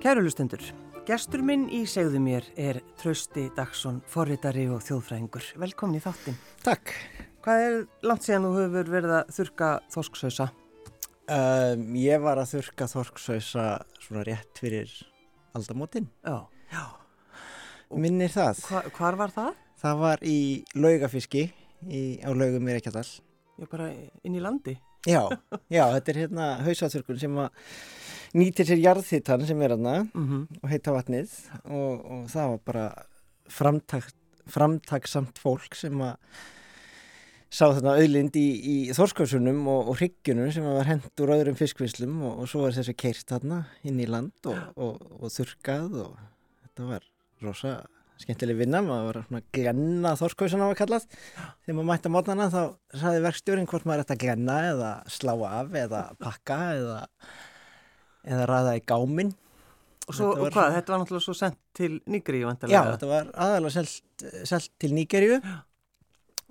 Kæru lustendur, gestur minn í segðu mér er Trausti Dagsson, forritari og þjóðfræðingur. Velkomin í þáttin. Takk. Hvað er langt síðan þú hefur verið að þurka þorsksausa? Um, ég var að þurka þorsksausa svona rétt fyrir aldamótin. Já. Já. Minnir það. Hva, hvar var það? Það var í laugafiski á laugum í Reykjadal. Já, bara inn í landi. Já, já, þetta er hérna hausaþurkun sem að nýtir sér jarðhittan sem er aðna Mm -hmm. og heita vatnið og, og það var bara framtak, framtaksamt fólk sem að sá þarna auðlind í, í þorskausunum og, og hryggjunum sem var hend úr öðrum fiskvislum og, og svo var þessi keirt þarna inn í land og, og þurkað og þetta var rosa skemmtileg vinna, maður var svona glenna þorskausun á að kallast þegar maður mætti að mótana þá saði verkstjórin hvort maður ætti að glenna eða slá af eða pakka eða, eða ræða í gáminn Og, svo, Þetta var og hvað, þetta var náttúrulega svo sendt til Nýgri, Já, vantarlega. þetta var aðalega selt, selt til Nígerju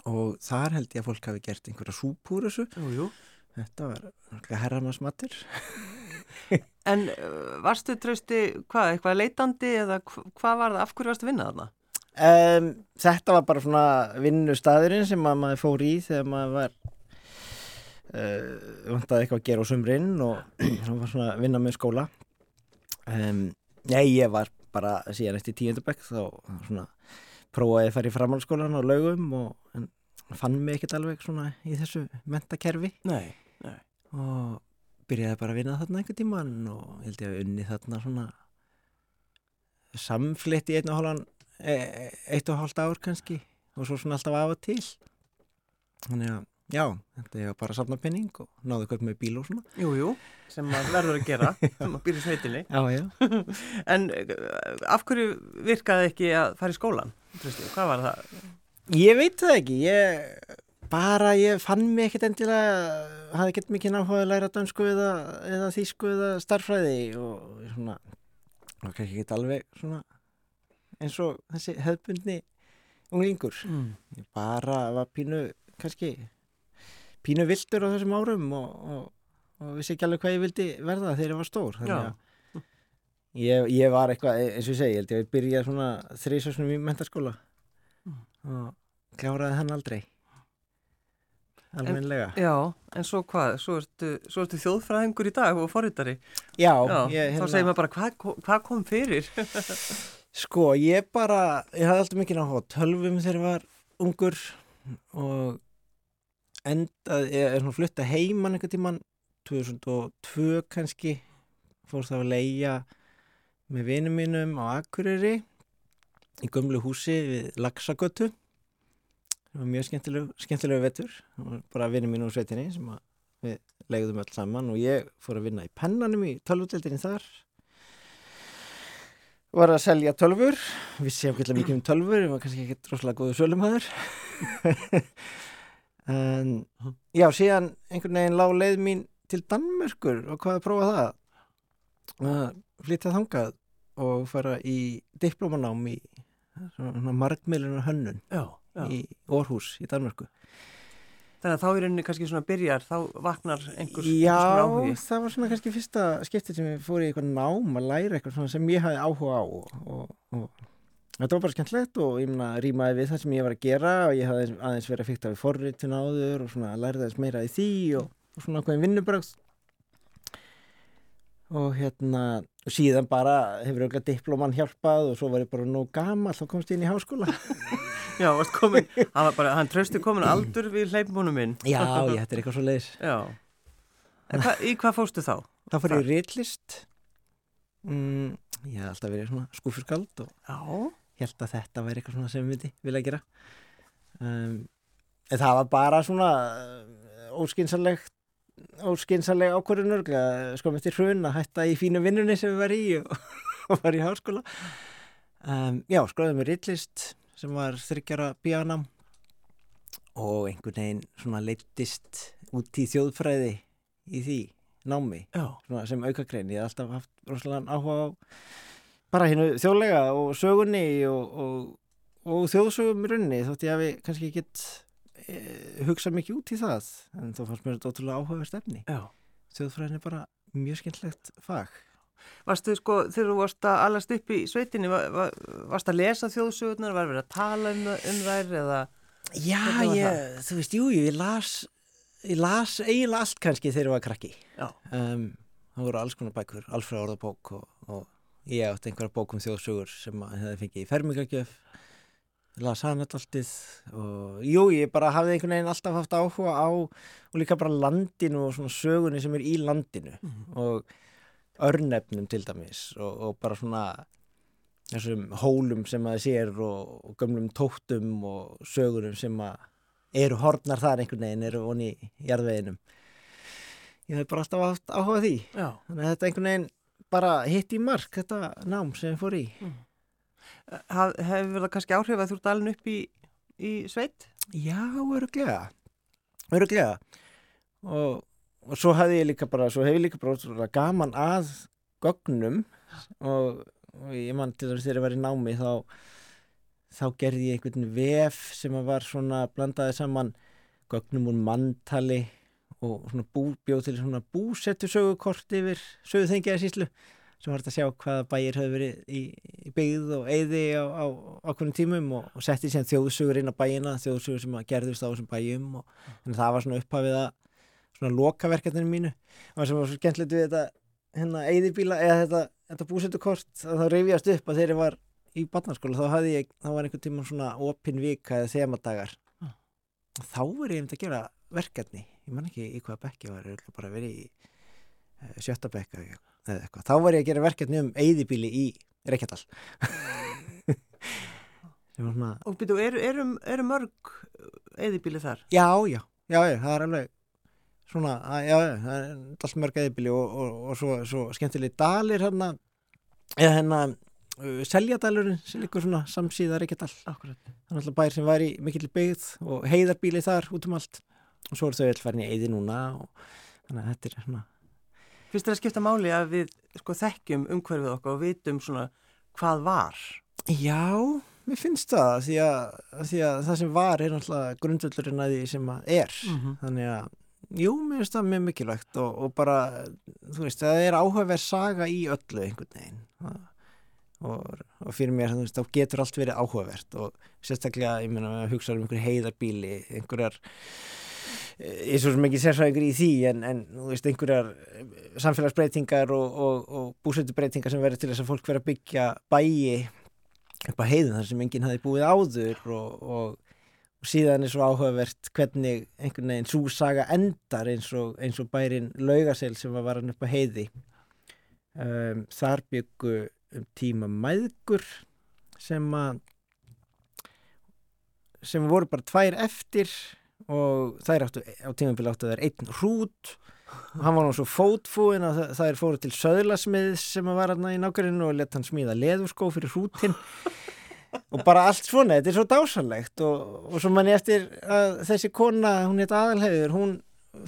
og þar held ég að fólk hafi gert einhverja súp úr þessu. Jú, jú. Þetta var náttúrulega herramannsmatur. En uh, varstu Trausti, hvað, eitthvað leitandi eða hv- hvað var það, af hverju varstu að vinna þarna? Um, þetta var bara svona vinnustæðurinn sem að maður fór í þegar maður var uh, vantaði eitthvað að gera á sumrin og það var svona að vinna með skóla. Um, nei, ég var bara síðan eftir tíundabæk þá svona prófaði að fara í framhaldsskólan á laugum og fann mig ekkert alveg svona í þessu mentakerfi. Nei, nei. og byrjaði bara að vinna þarna einhvern tíman og held ég að unni þarna svona samflitt í einn og hálfan e, e- eitt og hálft ár kannski og svo svona alltaf af og til þannig að já, þetta er bara að safna penning og náðu upp með bíl og svona Jú, jú, sem maður verður að gera, sem maður í sveitinni. En uh, af hverju virkaði ekki að fara í skólan? Hvað var það? ég veit það ekki ég bara, ég fann mig ekkert endilega hafði ekkert mikið náhuga að læra dansku eða, eða þýsku eða starffræði og svona og kannski ekki alveg svona eins og þessi hefðbundni unglingur Mm. ég bara var pínu kannski pínu vildur á þessum árum og, og, og vissi ekki alveg hvað ég vildi verða þegar ég var stór þannig að ég, ég var eitthvað, eins og ég segi, ég held ég að byrja svona þrísvæsnum í mentaskóla Mm. og kláraði hann aldrei almennilega Já, en svo hvað? Svo ertu, svo ertu þjóðfræðingur í dag og forritari. já, Já, ég, þá segir maður bara, hvað, hvað kom fyrir? Sko, ég bara, ég hafði alltaf mikið náttúrulega tölvum þegar ég var ungur og endað, ég er svona flutta heimann einhvern tímann 2002 kannski fór það að leia með vinum mínum á Akureyri í gömlu húsi við Laxagötu mjög skemmtilegu, skemmtilegu var bara vinum mínu úr sveitinni sem við leigðum öll saman og ég fór að vinna í pennanum í tölvudeldinni þar. Var að selja tölfur vissi ákveðlega mikið um tölfur ég var kannski ekki droslega góðu sölumhæður en já, síðan einhvern veginn lág leið mín til Danmörkur og hvað að prófa það? Að flytja þangað og fara í diplomanám í margmiðlunar hönnun. Já, já. í Orhus í Danmörku. Þannig að þá í rauninni kannski svona byrjar, þá vaknar einhver, Já, það var svona kannski fyrsta skiptið sem ég fór í eitthvað nám að læra eitthvað svona sem ég hafði áhuga á og, og, þetta var bara skemmtilegt og ég meina rýmaði við það sem ég var að gera og ég hafði aðeins verið að fykta við forritin áður og svona lærði þess meira í því og, og svona ákveðin vinnubrögð. Og hérna og síðan bara hefur auðvitað diploman hjálpað og svo var ég bara nóg gamall og komst ég inn í háskóla Já, komin, hann bara, hann trösti komin aldur við hleypmónum minn. Já, ég er eitthvað svo leiðis hva, í hvað fóstu þá? Það fór ég í ritlist. Mm, Ég hef alltaf verið svona skúfurskald og Já. held að þetta væri eitthvað svona sem við vilja gera. Um, en það var bara svona uh, óskinsaleg óskinsaleg ákvörðunur sko með til hrun að hætta í fínu vinnunni sem við var í og, og var í háskóla. Um, já, skróðum við ritlist sem var þryggjara bíanam og einhvern veginn svona leittist út í þjóðfræði í því námi sem aukakrein, ég hef alltaf haft rosalega áhuga á bara hennu þjóðlega og sögunni og, og, og þjóðsögum í rauninni þótt ég hafi kannski ekkit e, hugsað mikið út í það. En þá fannst mér þetta ótrúlega áhuga stefni. Þjóðfræðin er bara mjög skemmtlegt fag Varstu sko, þegar þú varst að allast upp í sveitinni, var, var, varst að lesa þjóðsögurnar, var verið að tala um, um þær eða? Já, ég, þú veist, jú, ég las, ég las eiginlega allt kannski þegar ég var krakki. Já. Um, það voru alls konar bækur, Alfred Orðabók og, og ég átti einhverja bók um þjóðsögur sem að hefði fengið í fermingagjöf las hana alltið og jú, ég bara hafði einhvern veginn alltaf haft áhuga á og líka bara landinu og svona sögunni sem er í landinu Mhm. og örnefnum til dæmis og, og bara svona þessum hólum sem að sér og, og gömlum tóttum og sögunum sem að eru hornar þar einhvern veginn, eru voni í jarðveginum. Ég hef bara alltaf haft áhuga því. Já. Þannig að þetta einhvern veginn bara hitt í mark, þetta nám sem ég fór í. Haf, hefur það kannski áhrif að þú ert alveg upp í, í sveit? Já, öruglega. Öruglega. Og, og svo hefði ég líka bara, svo hef ég líka bara gaman að gögnum. Og, og ég mann til þess að þegar ég var í námi þá, þá gerði ég einhvern vef sem að var svona blandaði saman gögnum úr manntali og svona bú, bjóð til svona búsettu sögukort yfir söguþengjaði síslu sem var þetta að sjá hvaða bæir höfðu verið í, í byggð og eyði á, á ákveðnum tímum og, og setti sér þjóðsugur inn á bæina, þjóðsugur sem að gerðust á þessum bæjum og en það var svona upphafið að svona lokaverkefninu mínu. Og það sem var svo skemmtilegt við þetta hérna eyðibíla eða þetta, þetta búsettukort að það reyfjast upp að ég var í barnaskóla. Þá hafði ég, þá var einhvern tíma svona opin vika eða þemadagar. Ah. og þá er ég um að gera verkefni. Ég man ekki í hvaða bekki var, ég bara verið í uh, sjötta bekka eða eitthvað, þá var ég að gera verkefni um eyðibíli í Reykjadal. Og byrju, eru, eru, eru mörg eðibíli þar? já, já, já, já, það er alveg svona, já, það er allt mörg eyðibíli og, og, og svo, svo skemmtilegi dalir hérna eða hérna uh, Seljadalurinn sem líkur svona samsíða Reykjadal Akkurat. Það er alltaf bær sem var í mikill byggð og heiðarbíli þar út um allt og svo eru þau öll farin í eyði núna og þannig að þetta er svona Fyrst er að skipta máli að við sko þekkjum umhverfið okkar og vitum svona hvað var. Já, mér finnst það því að, því að það sem var er náttúrulega grundvöldurinn að því sem að er Mhm. þannig að, jú, mér finnst það mjög mikilvægt og, og bara, þú veist, það er áhugaverð saga í öllu einhvern veginn. Og, og fyrir mér, þú veist, þá getur allt verið áhugavert og sérstaklega, ég meina, að hugsa um einhver heiðarbíli, einhverjar ég er svo sem ekki sérfræðingur í því en, en þú veist, einhverjar eh, samfélagsbreytingar og, og, búsettubreytingar sem verður til þess að fólk verður að byggja bæi upp á heiðin þar sem enginn hafi búið áður og, og, síðan er svo áhugavert hvernig einhvern veginn svo saga endar eins og, eins og bærin laugasel sem var varan upp á heiði. Um, þar byggu um tíma mæðgur sem að sem voru bara tvær eftir og þær áttu á tímabili áttu þær einn hrút. Og hann var nú svo fótfúin að það- þær fóru til söðlasmiðs sem að var hann í nákvæminu og lett hann smíða leðurskó fyrir hrútin og bara allt svona, þetta er svo dásalegt og, og svo manni eftir að þessi kona, hún heit aðalhefur hún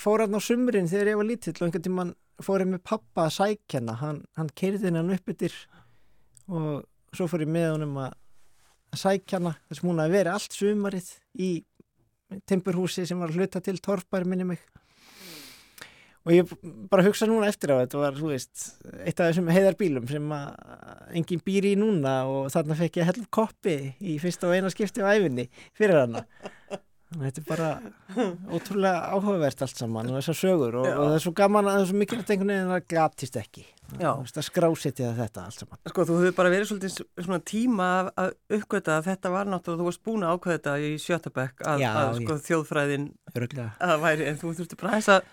fór hann á sumrin þegar ég var lítill og einhvern tímann fór ég með pappa að sækjana, hann, hann keirði hann upp yfir og svo fór ég með honum að að sækjana þess að hún hafi verið allt sumarið í timburhúsi sem var hluta til torfbær minni mig og ég bara hugsa núna eftir á þetta var, þú veist, eitt af þessum heiðarbílum sem að enginn býr í núna og þarna fekk ég hell koppi í fyrsta og eina skipti á æfinni fyrir hana. Þetta er bara ótrúlega áhugavert allt saman og þessar sögur og, og það er svo gaman að það er svo mikilvægt einhvern veginn að glatist ekki. Að skrásetja þetta allt saman. Sko, þú hefur bara verið svolítið svona tíma að- uppgöta að þetta var náttúrulega, þú varst búin að ákveða þetta í sjötabekk að, Já, að sko, þjóðfræðin að væri, en þú þurfti bara að,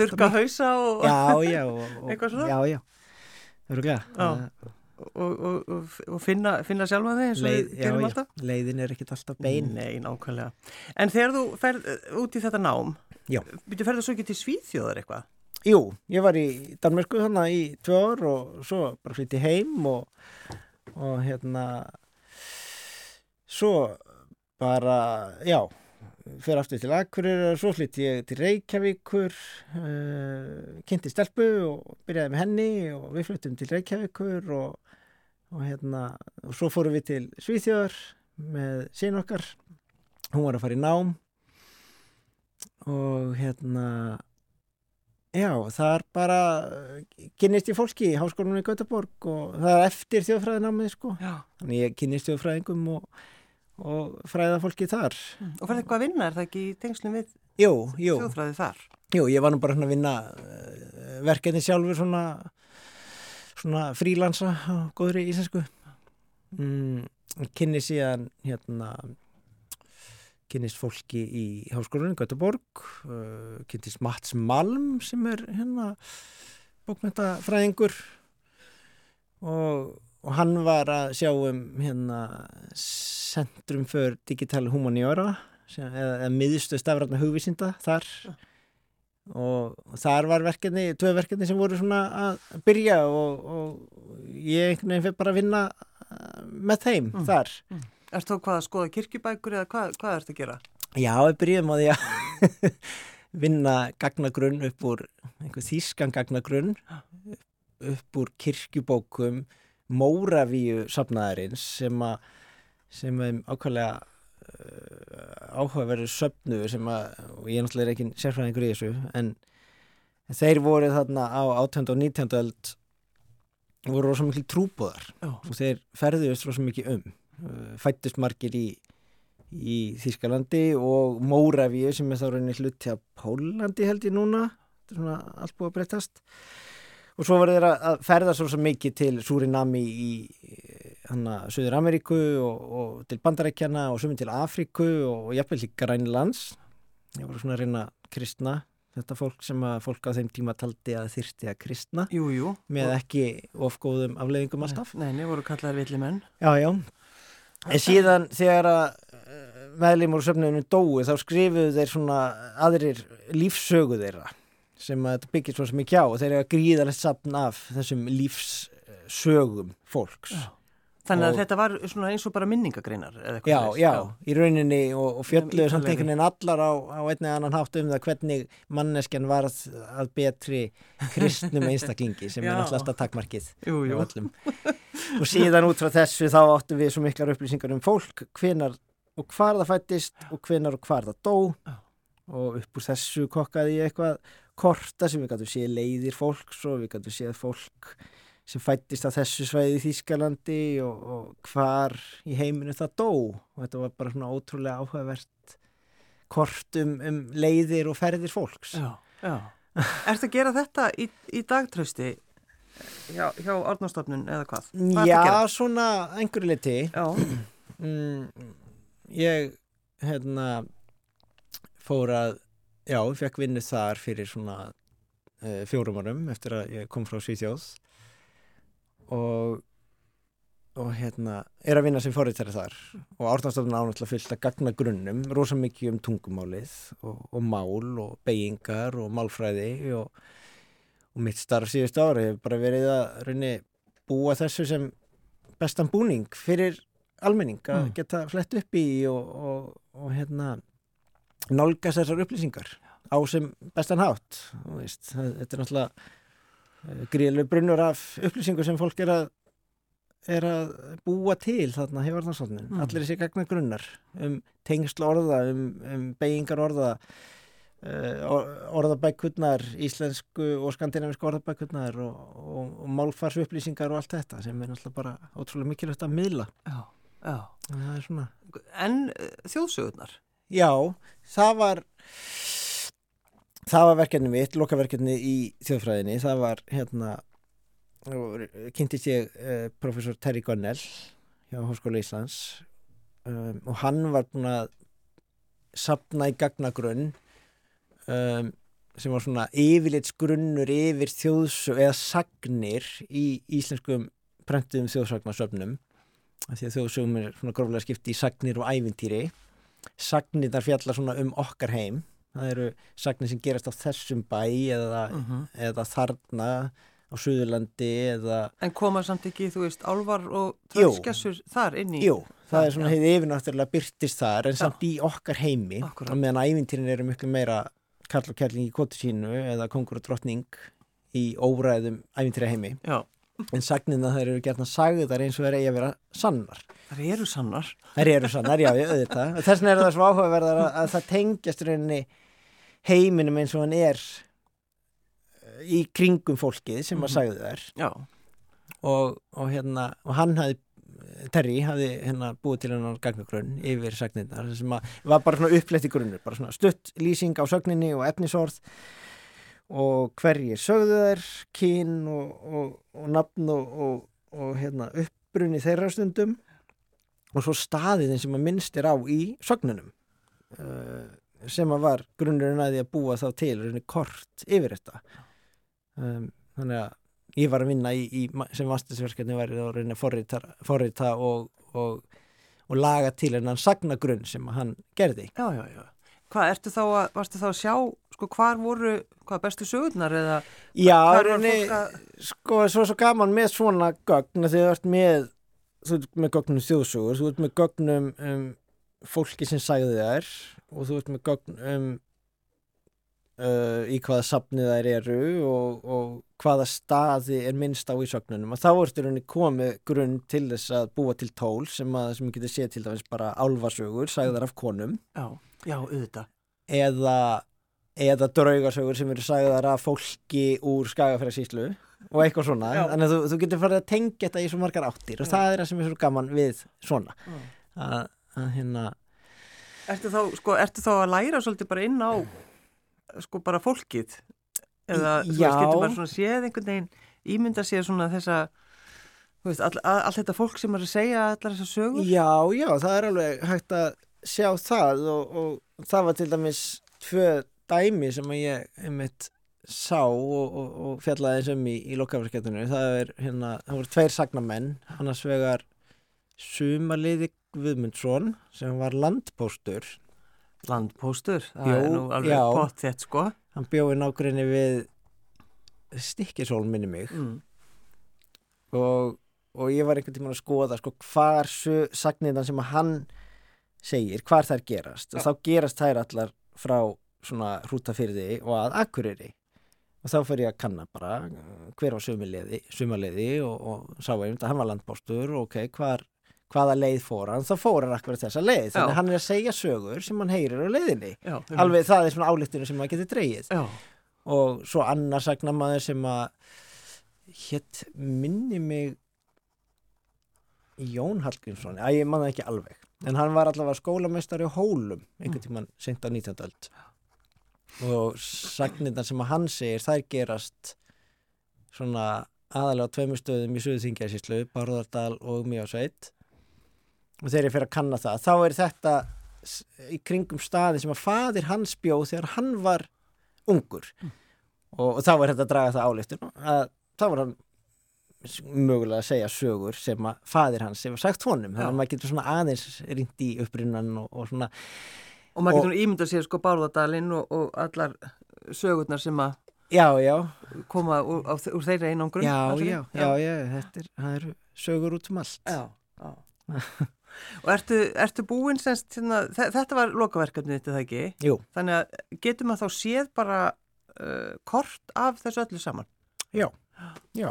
þurka hausa og, Já, já og, og, Eitthvað svona? Já, já, öruglega Já. og, og, og, og finna, finna sjálfa þig eins og Leið, við já, gerum já, alltaf. leiðin er ekkit alltaf bein Nei, nákvæmlega. En þegar þú ferð uh, út í þetta nám, Já. byrju ferðu svo ekki til Svíþjóðar eitthvað? Jú, ég var í Danmarku þannig í tvö ár og svo bara flytti heim og, og hérna svo bara, já fyrir aftur til Akureyrar, svo flytti ég til Reykjavíkur uh, kynnti stelpu og byrjaði með henni og við flyttum til Reykjavíkur og, og hérna og svo fórum við til Svíþjóðar með sín okkar hún var að fara í nám og hérna Já, það er bara kynnist ég fólki í háskólanum í Gautaborg og það er eftir þjóðfræðinámið sko. Já. Þannig ég kynnist þjóðfræðingum og, og fræða fólki þar. Og fyrir eitthvað að vinna, er það ekki í tengslum við þjóðfræði þar? jú, ég var nú bara hérna að vinna uh, verkefni sjálfur svona, svona frílansa á góðri íslensku. Mm, kynni síðan hérna kynnist fólki í háskólanum í Göteborg uh, kynntist Mats Malm sem er hérna bókmyndafræðingur og, og hann var að sjá um hérna Centrum för Digital Humaniora eða, eða miðstu stafrætna hugvísinda þar. Og, og þar var verkefni, tvö verkefni sem voru svona að byrja og, og ég einhvern veginn fyrir bara að vinna uh, með þeim Mm. þar. Er þú hvað að skoða kirkjubækur eða hvað, hvað ertu að gera? Já, við byrjum á því að vinna gagnagrunn upp úr einhver þýskan gagnagrunn upp úr kirkjubókum Móravíu safnaðarins sem að sem er ákvæmlega uh, áhugaverður söfnu sem að, og ég náttúrulega er ekki sérfræðingur í þessu en þeir voru þarna á 18. og 19. öld voru rosa miklu trúbúðar Já. og þeir ferðuðist rosa mikið um Uh, fættust margir í, í Þýskalandi og Móravíu sem er þá rauninni hluti af Pólandi held ég núna þetta er svona allt búið að breytast og svo var þeir að að ferðast rosa mikið til Surinami í Suður Ameríku og, og til Bandarækjana og sumið til Afríku og, jafnvel líka Rænlands ég var svona að reyna kristna þetta fólk sem að fólk á þeim tíma taldi að þyrsti að kristna Jú, jú. með ekki ofgóðum afleiðingum alltaf Nei, nei, voru kallaðar villi menn. Já, já. En síðan þegar að meðlumur og söfnunum dói þá skrifuðu þeir svona aðrir lífsögu þeirra sem að þetta byggir svo mikið á og þeir eru að gríðalegt sapn af þessum lífssögum fólks. Já. Þannig að þetta var eins og bara minningagreinar eða eitthvað. Já, já, í rauninni og, og fjölluðu Um samt einhvern veginn allar á, á einni eða annan hátt um það hvernig manneskjan varð að betri kristnum einstaklingi sem Já. er náttúrulega alltaf takmarkið. Jú, jú. og síðan út frá þessu þá áttum við svo miklar upplýsingar um fólk hvenar og hvar það fættist og hvenar og hvar það dó og upp úr þessu kokkaði ég eitthvað korta sem við gætum séð leiðir fólks og við gætum séð fólk sem fættist á þessu svæði í Þýskalandi og, og hvar í heiminu það dó. Og þetta var bara svona ótrúlega áhugavert kort um, um leiðir og ferðir fólks. Já, já. Ertu að gera þetta í, í dagtrösti hjá, hjá Árnastofnun eða hvað? Hvað Já, svona einhverju liti Já, mm, ég hérna fór að já, fekk vinnu þar fyrir svona uh, fjórum árum eftir að ég kom frá Svíþjóð og og hérna, er að vinna sem forritari þar og árnastofnun ánáttúrulega fyllt að gagna grunnum, rosa mikið um tungumálið og, og mál og beigingar og málfræði og, og mitt starf síðust ári hefur bara verið að raunni búa þessu sem bestan búning fyrir almenning að Mm. geta flett upp í og, og, og hérna nálgast þessar upplýsingar á sem bestan hátt og veist, þetta er náttúrulega gríðlega brunnur af upplýsingu sem fólk er að er að búa til þarna hefur orðansátnin, Mm. allir þessi gagna grunnar um tengsl orða um, um beigingar orða uh, orðabækurnar íslensku og skandinavisku orðabækurnar og, og, og málfarsupplýsingar og allt þetta sem er náttúrulega bara ótrúlega mikilvægt að miðla já, já. En það svona En uh, þjóðsögurnar? Já, það var það var verkefni mitt, lokaverkefni í þjóðfræðinni, það var hérna kynntist ég uh, professor Terry Gunnell hjá Háskóla Íslands. Um, og hann var búin að sapna í gagnagrunn um, sem var svona yfirlitsgrunnur yfir þjóðsög eða sagnir í íslenskum prentuðum þjóðsagnarsöfnum af því að þjóðsögum er svona gróflega skipti í sagnir og ævintýri. Sagnir þar fjallar svona um okkar heim það eru sagnir sem gerast á þessum bæ eða, Mm eða þarna á Suðurlandi eða En koma samt ekki, þú veist, álvar og Jú. tröskessur þar inn í? Jú, það er svona Já. hefði yfirnáttúrulega byrtist þar en Já. samt í okkar heimi Akkúrat. og meðan ævintýrin eru miklu meira Karl og Kærling í kvotu sínu eða Kongur og Drottning í óræðum ævintýra heimi Já, en sagnina þær eru gertna sagðar eins og þær eigi að vera sannar. Það eru sannar. þær eru sannar, já, auðvitað. Þess vegna er það svo áhugaverðar að, að það tengjast rauninni heiminum eins og hann er í kringum fólkið sem að Mhm. sagði þær. Já, og, og hérna og hann hafði Terry hafði hérna búið til hennar gagnagrunn yfir sagnirnar sem að var bara svona uppleitt í grunnur bara svona stutt lýsing á sögninni og efnisorð og hverjir sögðu þær kyn og, og, og nafn og, og, hérna uppbrunni þeirra stundum og svo staðiðin sem að minnst er á í sögnunum uh, sem að var grunnurinn að því að búa þá til rauninni kort yfir þetta um, þannig að ég var að vinna í, í sem vastinsverkefni var að reyna að forrita, og, laga til hennan sagnagrunn sem að hann gerði. já, já, já. Hvað, ertu þá að, varstu þá að sjá, sko, hvar voru, hvað, bestu sögurnar eða Já, reyni, að, sko, svo svo gaman með svona gögn að þið ert með, þú ert með gögnum þjóðsugur, þú ert með gögnum um fólki sem sagði þær og þú ert með gögn um uh, í hvaða safnið þær eru og, og hvaða staði er minnst á í sögnunum og þá ertu rauninni komið grunn til þess að búa til tól sem að sem getur séð til dæmis bara álfasögur, sagðar af konum já, já, auðvitað. eða, eða draugasögur sem eru sagðar af fólki úr skagafærarsýslu og eitthvað svona Já. þannig að þú, þú getur farið að tengja þetta í svo margar áttir og Já. það er það sem er svo gaman við svona að, að hérna Ertu þá, sko, ertu þá að læra svolítið bara inn á, sko, bara fólkið? Eða, þú veist, getur maður svona séð einhvern veginn, ímynda séð svona þessa, veist, all, all, all þetta fólk sem er að segja allar þessar sögur? já, já, það er alveg hægt að sjá það og, og það var til dæmis tvö dæmi sem ég einmitt sá og, og, og fjallaði eins um í, í lokafarskettinu það er hérna, það voru tveir sagnamenn annars vegar Sumaliði Guðmundsson sem var landpóstur Landpóstur, það Jú, er nú alveg pott þett, sko. hann bjóði nágrinni við stikkisól minni mig Mm. og, og ég var einhvern tímann að skoða sko, hvar sagnindan sem hann segir, hvar þær gerast og Já. þá gerast þær allar frá svona hrútafyrði og að akkuriri og þá fyrir ég að kanna bara hver var sumaliði og, og sá einmitt að hann var landbóstur og ok, hvar, hvaða leið fór hann þá fór hann akkurat þessa leið. Þannig hann er að segja sögur sem hann heyrir á leiðinni. Já, alveg það er svona álíktinu sem maður getur dreigið Já, og svo annar sagnamaður sem að hétt minni mig Jón Hallgrímsson. Að ég man það ekki alveg. En hann var allavega skólameistari á Hólum einhvern tímann seint á 19. öld. Og sagnirnar sem að hann segir þær gerast svona aðalega á tveimur stöðum í Suðuþingjarsíslu, Bárðardal og Mjósveit og þegar ég fyrir að kanna það þá er þetta í kringum staði sem að fadir hans bjóð þegar hann var ungur. Og, og þá er þetta að draga það áleitun að þá var hann mögulega að segja sögur sem að fadir hans hefur sagt honum. Þannig að maður getur svona aðeins rýnt í upprinnan og, og svona og maður getur nú ímyndað sér sko Bárðardalinn og, og allar sögurnar sem að já, já, koma úr, á, úr þeirra einangrun. já, já, já, já, þetta er, eru sögur út um allt. Já, já. og ertu, ertu búinn semst, hérna, þe- þetta var lokaverkefnið þetta það ekki? Jú. Þannig að getur maður þá séð bara uh, kort af þessu öllu saman? Já, já.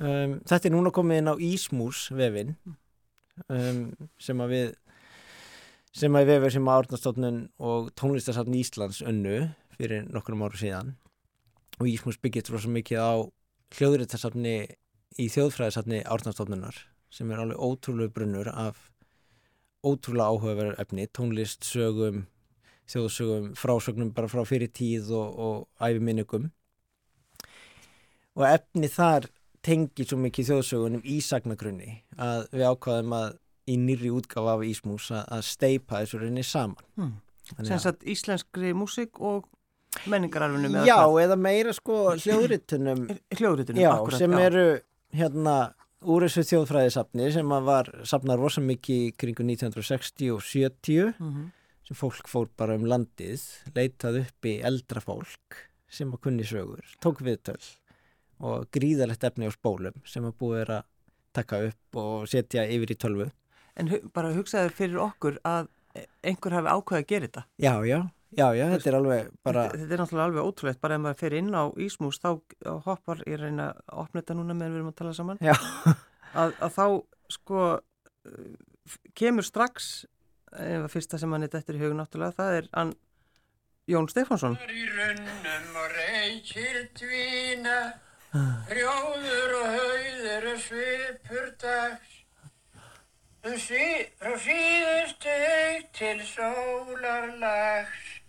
Um, þetta er núna komið inn á Ísmús vefin um, sem að við sem að vefur sem að Árnastofnun og tónlistarsafn Íslands önnu fyrir nokkrum áru síðan og Ísmús byggist rosa mikið á hljóðritarsafni í þjóðfræðisafni Árnastofnunar sem er alveg ótrúlega brunnur af ótrúlega áhugaverður efni, tónlist, sögum þjóðsögum, frásögnum bara frá fyrir tíð og, og æfiminningum og efni þar tengir svo mikið þjóðsögunum í sagnagrunni að við ákvaðum að í nýri útgáfa af Ísmús að, að steipa þessu rauninni saman Hmm. Sem að- íslenskri músík og menningararfinum Já, eða meira sko hljóðritunum hljóðritunum, Já, akkurat, sem já. eru hérna úr þessu þjóðfræðisafni sem var safnar rosa mikið kringu 1960 og 70 Mhm. sem fólk fór bara um landið leitað upp í eldra fólk sem að kunni sögur, tók viðtöl og gríðalegt efni á spólum sem að búið er að taka upp og setja yfir í tölvu En bara hugsaðu fyrir okkur að einhver hafi ákveðið að gera þetta. Já, já, já, já, þetta er alveg bara Þetta, þetta er náttúrulega alveg ótrúlegt, bara ef maður fer inn á Ísmús þá hoppar, ég reyna að opna þetta núna meðan við erum að tala saman, Já, að, að þá sko kemur strax, ef að fyrsta sem hann er dættur í hugun náttúrulega, það er hann Jón Stefánsson. í runnum og reykir dvína, hrjóður og hauður og svipur dags. Um sí, frá síðustu til sólarlags,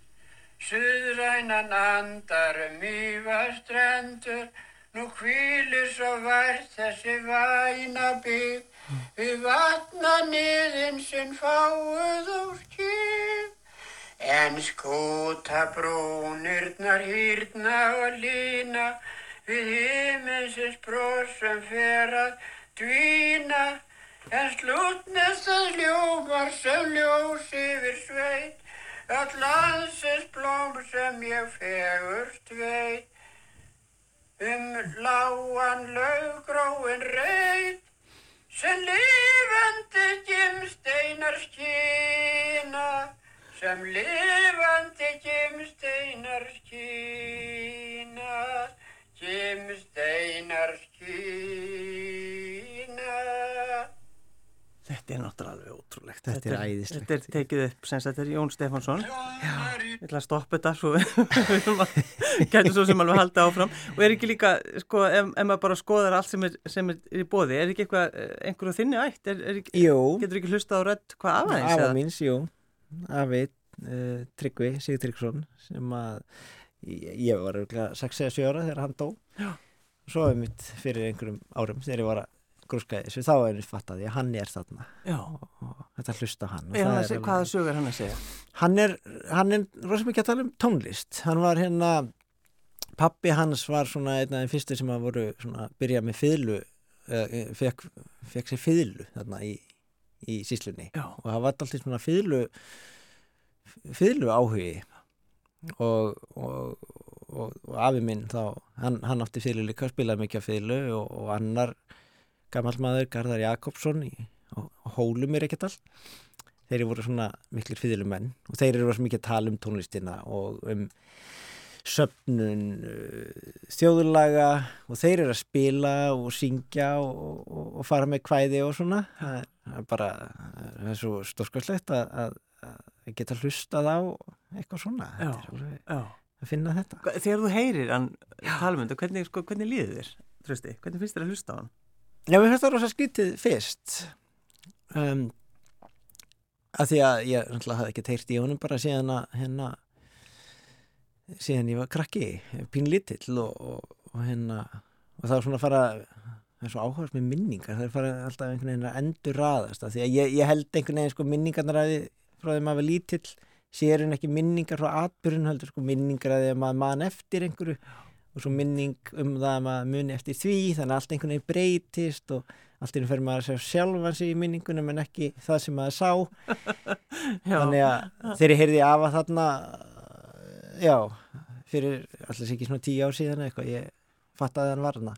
suðrænan andar um ífastrendur, nú hvílir svo vært þessi væna bygg, við vatna niðin sinn fáuð úr kýf. En skúta brúnirnar hýrna og lína. Við himinsins brosum fer að dvína. En slútnest að ljómar sem ljós yfir sveit öll landsins blóm sem ég fegurst veit um lágan laugróin reit sem lifandi gimsteinar skína sem lifandi gimsteinar skína, gimsteinar skína. Þetta er náttúrulega alveg ótrúlegt. Þetta er æðislegt. Þetta er tekið upp, sem sagt, þetta er Jón Stefánsson. Ég ætla að stoppa þetta svo getum svo sem alveg halda áfram. Og er ekki líka, sko, ef, ef maður bara skoðar allt sem er, sem er í bóði, er ekki eitthvað, einhverju þinni ætt? Er, er. Getur ekki hlusta á rödd hvað aðeins? Afa míns, jú. Afi uh, Tryggvi Sigtryggsson sem að ég, ég var 6-7 ára þegar hann dó. Já. Svo er mitt fyrir einhverjum árum þegar ég var að grúska þessu, þá er ég fattaði að hann er þarna Já. og, þetta hlusta hann. Er hann alveg- hvaða sög er hann að segja? hann er, hann er rosa mikið að tala um tónlist hann var hérna pappi hans var svona einn af þeim fyrstu sem að voru svona að byrja með fiðlu uh, fekk, fekk sér fiðlu þarna í, í síslunni Já. og það var alltaf svona fiðlu fiðlu áhugi og, og, og, og afi minn þá, hann, hann átti fiðlu líka spilaði mikið fiðlu og, og annar gammal maður, Garðar Jakobsson í, Hólum er ekkert all þeir voru svona miklir fiðlumenn og þeir eru rosa mikið að tala um tónlistina og um söfnun uh, þjóðulaga og þeir eru að spila og syngja og, og, og fara með kvæði og svona það er, bara það er svo stórskvæslegt að, að, að geta hlustað á eitthvað svona Já. Alveg Já. að finna þetta Þegar þú heyrir hann tala um þetta, hvernig, sko, hvernig líður þér, trösti? Hvernig finnst þér að hlusta á hann? Já, mér finnst það rosa skrítið fyrst um, að því að ég náttúrulega hafði ekki teirt í honum bara síðan að hérna síðan ég var krakki pínlítill og, og, og hérna og það var svona að fara það er svo áhugast með minningar það er fara alltaf einhvern veginn að endur raðast því að ég, ég held einhvern veginn sko minningarnar að frá því maður var lítill sér en ekki minningar frá atbyrjun heldur sko minningar að því að maður man eftir einhverju og svo minning um það að maður muni eftir því þannig að allt einhvern veginn breytist og allt einhvern fyrir maður að sjá sjálfan sig í minningunum en ekki það sem maður sá Já. þannig að ég heyrði af að þarna já, fyrir alltaf ekki svona tíu ár síðan eitthvað ég fattaði að hann var hana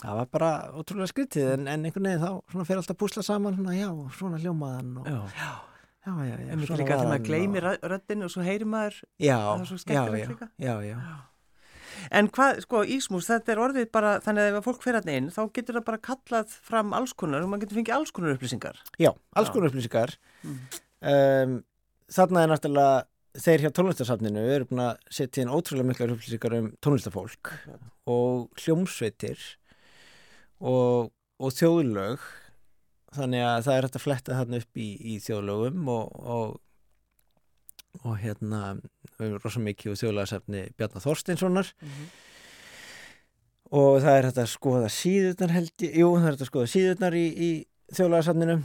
það var bara ótrúlega skrítið en, en einhvern veginn þá fyrir alltaf að púsla saman svona, já, svona hljómaðan og, Já. já, já, já, En svona líka var þegar maður gleymir og, röddinu og svo heyrir maður já, það er svo já, skemmtilegt já, líka. já, já, En hvað, sko, Ísmús, þetta er orðið bara, þannig að ef fólk fer hann inn, þá getur það bara kallað fram alls konar og maður getur fengið alls konar upplýsingar. já, alls konar upplýsingar Mm. um, þarna er náttúrulega þeir hjá tónlistarsafninu eru búin að setja inn ótrúlega miklar upplýsingar um tónlistafólk og hljómsveitir og, og þjóðlög þannig að það er hægt að fletta þarna upp í, í þjóðlögum og, og, og hérna við erum rosa mikið úr þjóðlagarsafni Bjarnar Þorsteinssonar. Og það er hægt að skoða síðurnar held ég, jú það er hægt að skoða síðurnar í, í þjóðlagarsafninu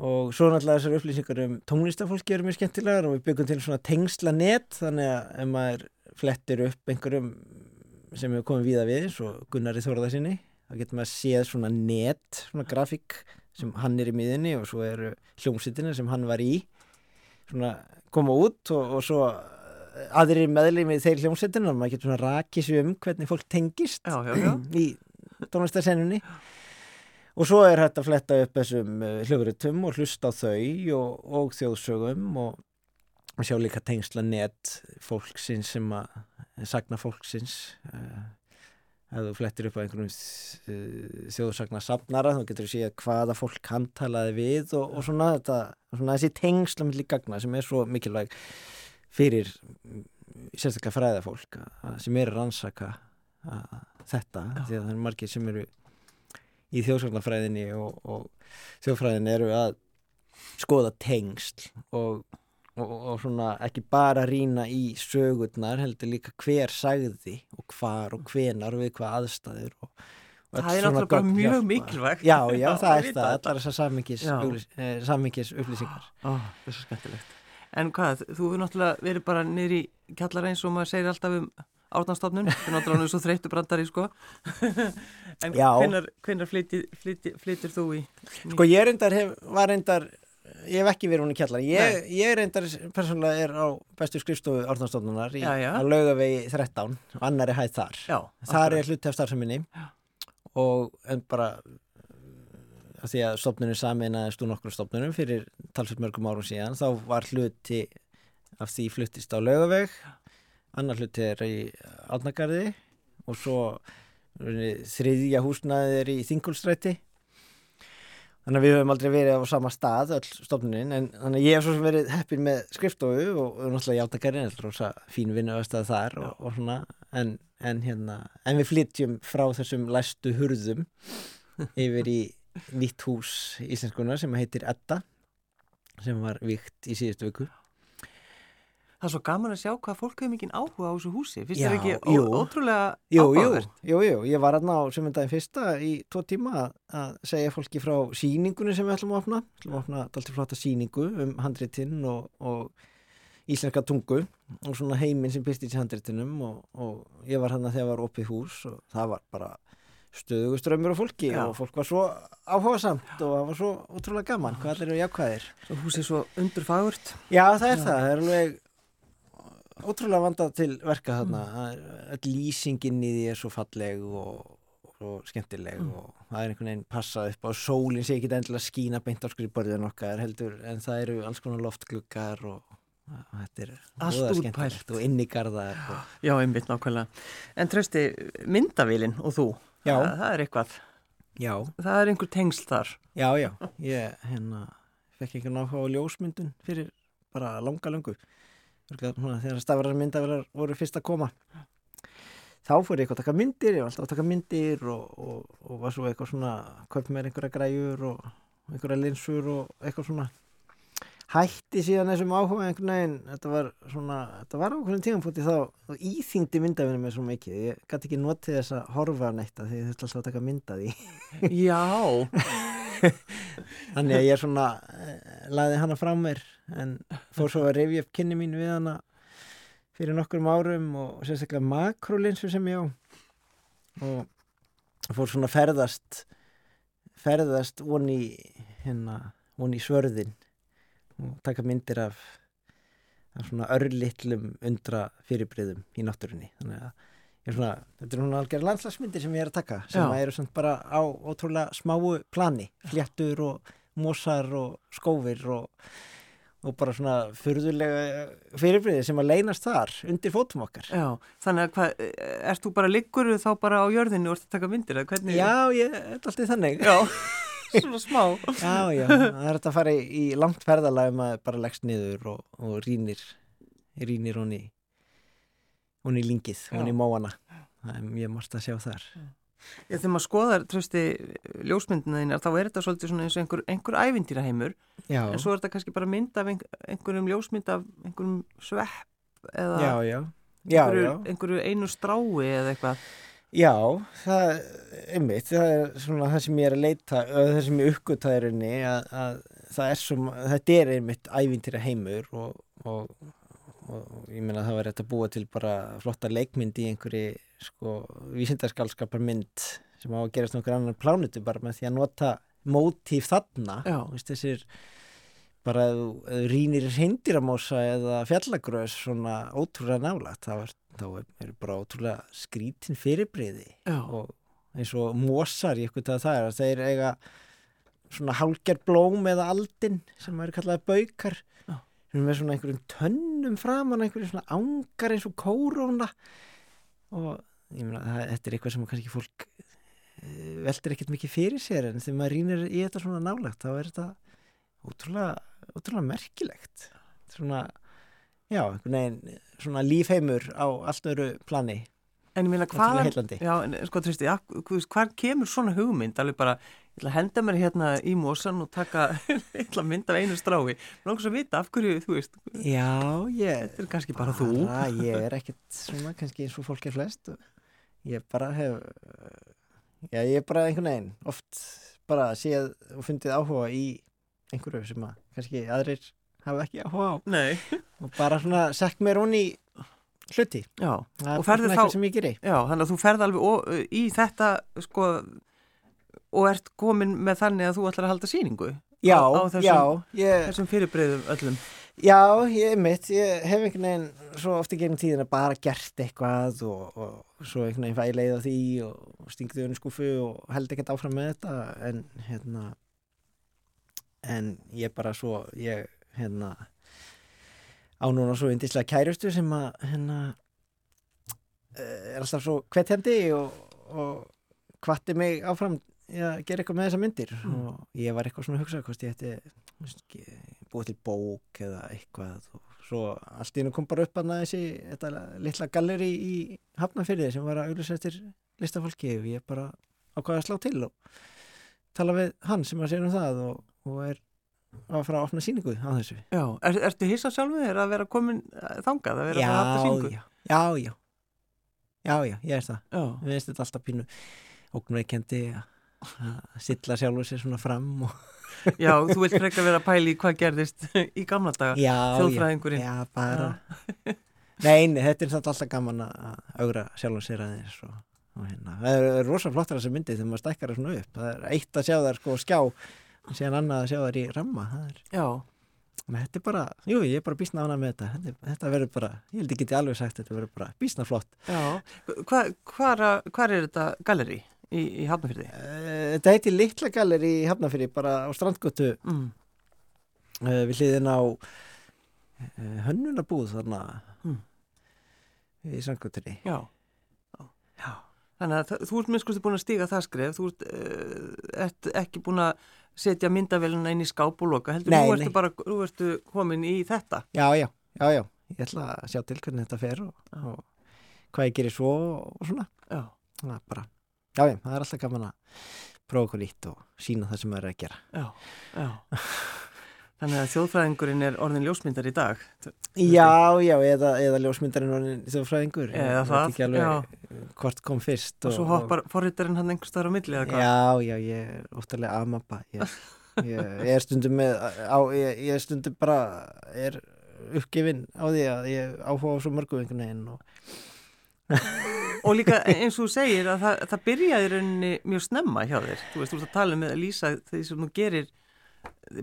og svo náttúrulega þessar upplýsingar um tónlistafólki eru mjög skemmtilegar og við byggum til svona tengsla net þannig að ef maður flettir upp einhverjum sem hefur komið víða við og Gunnari Þórðarsinni þá getur maður séð svona net svona grafík sem hann er í miðinni og svo eru hljómsýtina sem hann var í svona koma út og, og svo aðrir meðlumið þeir hljómsýtina og maður getur svona rakið sér um hvernig fólk tengist Já, já, já. í tónlistarsennunni og svo er hægt að fletta upp þessum uh, hljóðrutum og hlusta á þau og, og þjóðsögum og, og sjá líka tengsla net fólksins sem að sagna fólksins ef þú flettir upp á einhverjum uh, þjóðsagna safnara þá getur þú séð hvaða fólk hann talaði við og, og svona þetta svona þessi tengsla milli gagna sem er svo mikilvæg fyrir sérstaklega fræðafólk að, sem eru að rannsaka að, þetta, Já. því að það eru margir sem eru í þjóðsvögnafræðinni og, og þjóðfræðinni eru að skoða tengsl og, og, og svona ekki bara rýna í sögurnar heldur líka hver sagði og hvar og hvenar við hvað aðstæður og, og Það er náttúrulega bara mjög mikilvægt. Já, já, Já, það að er það, allar þessar upplýs, eh, upplýsingar Ó, það er svo skemmtilegt. En hvað, þú hefur náttúrulega verið bara niður í kjallara eins og maður segir alltaf um átnastofnun, þú er náttúrulega nú svo þreyttu brandari, sko. en hvenar, flytir þú í? Sko ég reyndar hef, var reyndar ég hef ekki verið hún í kjallar ég, ég reyndar persónulega er á bestu skrifstofu orðanstofnunar í Já, já. að laugavegi 13 og annari hæð þar. Já, þar er hluti af starfseminni. Og en bara af því að stofnunum saminaðist úr nokkru stofnunum fyrir talsveit mörgum árum síðan þá var hluti af því fluttist á laugaveg. Annar hluti er í átnagarði og svo þriðja húsnaðið er í þingulstræti þannig að við höfum aldrei verið á sama stað öll stofnunin en þannig að ég hef svo sem verið heppin með skrifstofu og, og náttúrulega þetta er rosa fín vinnu aðstæða þar og, og svona en, en hérna en við flytjum frá þessum læstu hurðum yfir í nýtt hús íslenskunar sem heitir Edda sem var vikt í síðustu viku Það er svo gaman að sjá hvað fólk hefur mikið áhuga á þessu húsi. Já, er ekki jú. ótrúlega Jú, áhugavert? jú, jú, ég var aðna á sömundaginn fyrsta í tvo tíma að- segja fólki frá síningunni sem við ætlum að opna. Við ætlum að opna dalti flotta síningu um handritinn og, og íslenska tungu og svona heiminn sem byrst í handritinum og, og ég var hann að þegar var opið hús og það var bara stöðuguströmmur og fólki Já. og fólk var svo áhugasamt og það var svo ótrúlega gaman hvað allir eru jákvæðir. Svo húsið svo undurfagurt. Já, það er það, það er alveg ótrúlega vandað til verka þarna öll lýsingin í því er svo falleg og, og skemmtileg og það er einhvern veginn passað upp á sólinn sé ekki endilega skína beint á skrifborðin okkar heldur en það eru alls konar loftgluggar og, þetta er Allt skemmtilegt og innigarðar og, Já, einmitt nákvæmlega. En trösti, myndavélinn og þú, Já. það, er eitthvað. Já, Það er einhver tengsl þar. já, já ég hérna fekk einhvern áhuga á ljósmyndun fyrir bara langa svona þegar stafrar myndavelar voru fyrst að koma. Þá fór ég eitthvað að taka myndir ég var alltaf að taka myndir og, og, og var svo eitthvað svona köp mér einhverja græjur og einhverja linsur og eitthvað svona. Hætti síðan þessum áhuga einhvern veginn. Þetta var svona, þetta var á einhvern tímanfóti þá og íþyngdi myndavinu mér svo mikið. Ég gæti ekki notið þess að horfa neitt af því þurfti alltaf að taka myndaði Já, Þannig að ég svona eh, laði hana frá mér en fór svo að rifja upp kynni mín við hana fyrir nokkrum árum og sérstaklega makrolinsu sem ég á. Og fór svona ferðast ferðast von í hérna, von í svörðin og taka myndir af, af svona örlitlum undra fyrirbreyðum í náttúrunni. Þannig að ég er svona, þetta er svona algjör landslagsmyndir sem ég er að taka sem Já. eru svona bara á ótrúlega smáu plani fléttur og mosar og skófir og, og bara svona furðulega fyrirbreyði sem að leynast þar undir fótum okkar já. Þannig að hvað, ert þú bara liggur þá bara á jörðinu og ert að taka myndir? eða Hvernig? Já, ég er alltaf þannig Já, svona smá. Já, já, það er þetta að fara í, langt ferðalag að bara leggst niður og, og rínir rínir honni honni lingið, Já. honni móana. Það er mjög margt að sjá þar. Já, þegar maður skoðar, trösti, ljósmyndina þínar, þá er þetta svolítið svona eins og einhver, einhver ævintýraheimur, Já, en svo er þetta kannski bara mynd af einhver, einhverjum ljósmynd af einhverjum svepp eða já, einhverju, einhverju einu strái eða eitthvað. já, það einmitt, það er svona það sem ég er að leita það sem ég uppgötaði raunni að, að það er svo, þetta er einmitt ævintýra heimur og, og, og, ég meina það var rétt að búa til bara flotta leikmynd í einhverju sko vísindarskálskapar mynd sem á að gerast nokkur annar plánutu bara með því að nota mótíf þarna. Veist, þessir bara rýnir reyndiramósa eða fjallagröðs svona ótrúlega nálægt þá er, er, er bara ótrúlega skrítin fyrirbreyði Já, og eins og mósar ég eitthvað það er að þeir eiga svona hálger blóm eða aldin sem eru kallaði baukar. Já. Er með svona einhverjum tönnum framan einhverjum svona ángar eins og kóróna? Og ég meina þetta er eitthvað sem kannski fólk eh, veltir ekkert mikið fyrir sér en þegar maður rýnir í þetta svona nálægt þá er þetta ótrúlega, ótrúlega merkilegt. Svona, já, veginn svona lífheimur á allt öru plani. En ég meina hvað, sko hvað kemur svona hugmynd, alveg bara, ég ætla að henda mér hérna í mosan og taka, ég ætla að mynda af einu strái, svo að vita af hverju, þú veist, Já, ég þetta er kannski bara þú. Ég er ekkert svona kannski eins og fólk er flest. Ég bara hef Já, ég er bara einhvern veginn oft bara séð og fundið áhuga í einhverju sem að kannski aðrir hafa ekki áhuga á. Nei, og bara svona sekk mér hún í hluti. Já, Og er bara þá- já, þannig að þú ferð alveg í þetta, sko, og ert komin með þannig að þú ætlar að halda sýningu Já, á, á þessum, já, ég, þessum fyrirbreyðum öllum. já, ég mitt ég hef einhvern veginn svo ofta gegnum tíðina bara gert eitthvað og, og svo einhvern veginn fæ ég leið á því og stingið þau skúfu og held ekkert áfram með þetta en hérna en ég bara svo ég hérna á núna svo indislega kærustu sem að hérna eh, er alltaf svo hvetjandi og, og hvatti mig áfram í að gera eitthvað með þessa myndir og ég var eitthvað svona að hugsa hvort ég ætti búið til bók eða eitthvað og svo allt í hennu kom bara upp að þessi litla galleri í Hafnarfyrði sem var að auðvitað eftir listafólki og ég bara ákvaði að slá til og tala við hann sem að segja um það og, og er að fara að opna síningu á þessu. Já, er, ertu hissa sjálfur þér að vera komin eh, þangað, að vera að halda sýningu? já, já, já já, já, ég er það. Já, við veist þetta alltaf pínu ógnveikendi að silla sjálfur sér svona fram og já, þú vilt frekka vera að pæli hvað gerðist í gamla daga. já, Þjóðfræðingurinn. já, já, bara nei, nei, þetta er alltaf gaman að augra sjálfur sér aðeins og, og hérna, það er rosa flottar þessi myndi þegar maður stækkar það svona upp. Það er eitt að sjá þær sko skjá og síðan annað að sjá þær í ramma. Það er, Já, menn þetta er bara, jú, ég er bara bísna ánað með þetta. Þetta, þetta verður bara, ég held ekki geti alveg sagt þetta verður bara bísna flott. Já. Hva, hvar, hvar er þetta galleri í, í Hafnafyrði? Eh, þetta heiti Litla Galleri í Hafnafyrir bara á strandgötu Mm. uh, við hliðin á uh, hönnunabúð þarna Mm. í strandgötunni Já. Já. Þannig að þú ert minn skoðið búin að stíga það skref, þú ert, uh, ert ekki búin að setja myndavélina inn í skáp og loka, heldur Nei, nei. ertu bara, nú ertu komin í þetta. já, já, já, já, ég ætla að sjá til hvernig þetta fer og, og hvað ég gerir svo og svona Já. það er bara, já, já, það er alltaf gaman að prófa okkur nýtt og sína það sem maður er að gera Já, já. Þannig að þjóðfræðingurinn er orðin ljósmyndar í dag. Já, já, eða, eða ljósmyndarinn orðin þjóðfræðingur Eða Ég það, alveg hvort kom fyrst Og svo hoppar forritarinn hann einhver staðar á milli eða hvað? Já, já, ég er óttalega amabba ég, ég, ég er stundum með á, ég, ég er stundum bara er uppgefin á því að ég áhuga á svo mörgum einhvern veginn og Og líka eins og þú segir að það, það byrjaði rauninni mjög snemma hjá þér. Þú veist, þú ert að tala um að lýsa því sem þú gerir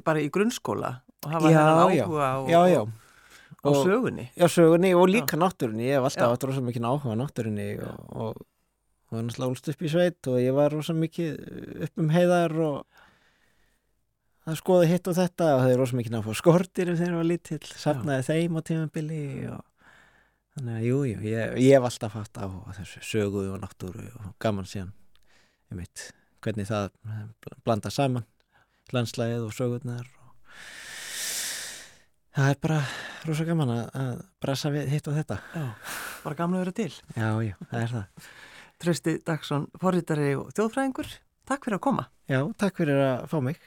bara í grunnskóla og hafa Já, þennan já. áhuga á, já, já, á Og- sögunni. já, sögunni og líka náttúrunni ég hef alltaf Já. átt rosa mikið áhuga á náttúrunni og, og, og hann slálst upp í sveit og ég var rosa mikið upp um heiðar og að skoða hitt og þetta og það er rosa mikið á skortir þegar ég var lítill, safnaði þeim á tímabili og þannig að jú, jú, ég, ég hef alltaf áhuga á þessu sögu og náttúru og gaman síðan ég veit, hvernig það blanda saman landslæðið og sögurnar og það er bara rosa gaman að, brasa við hitt og þetta Já, bara gamla að vera til. já, já, það er það Trausti Dagsson, forritari og þjóðfræðingur, takk fyrir að koma. já, takk fyrir að fá mig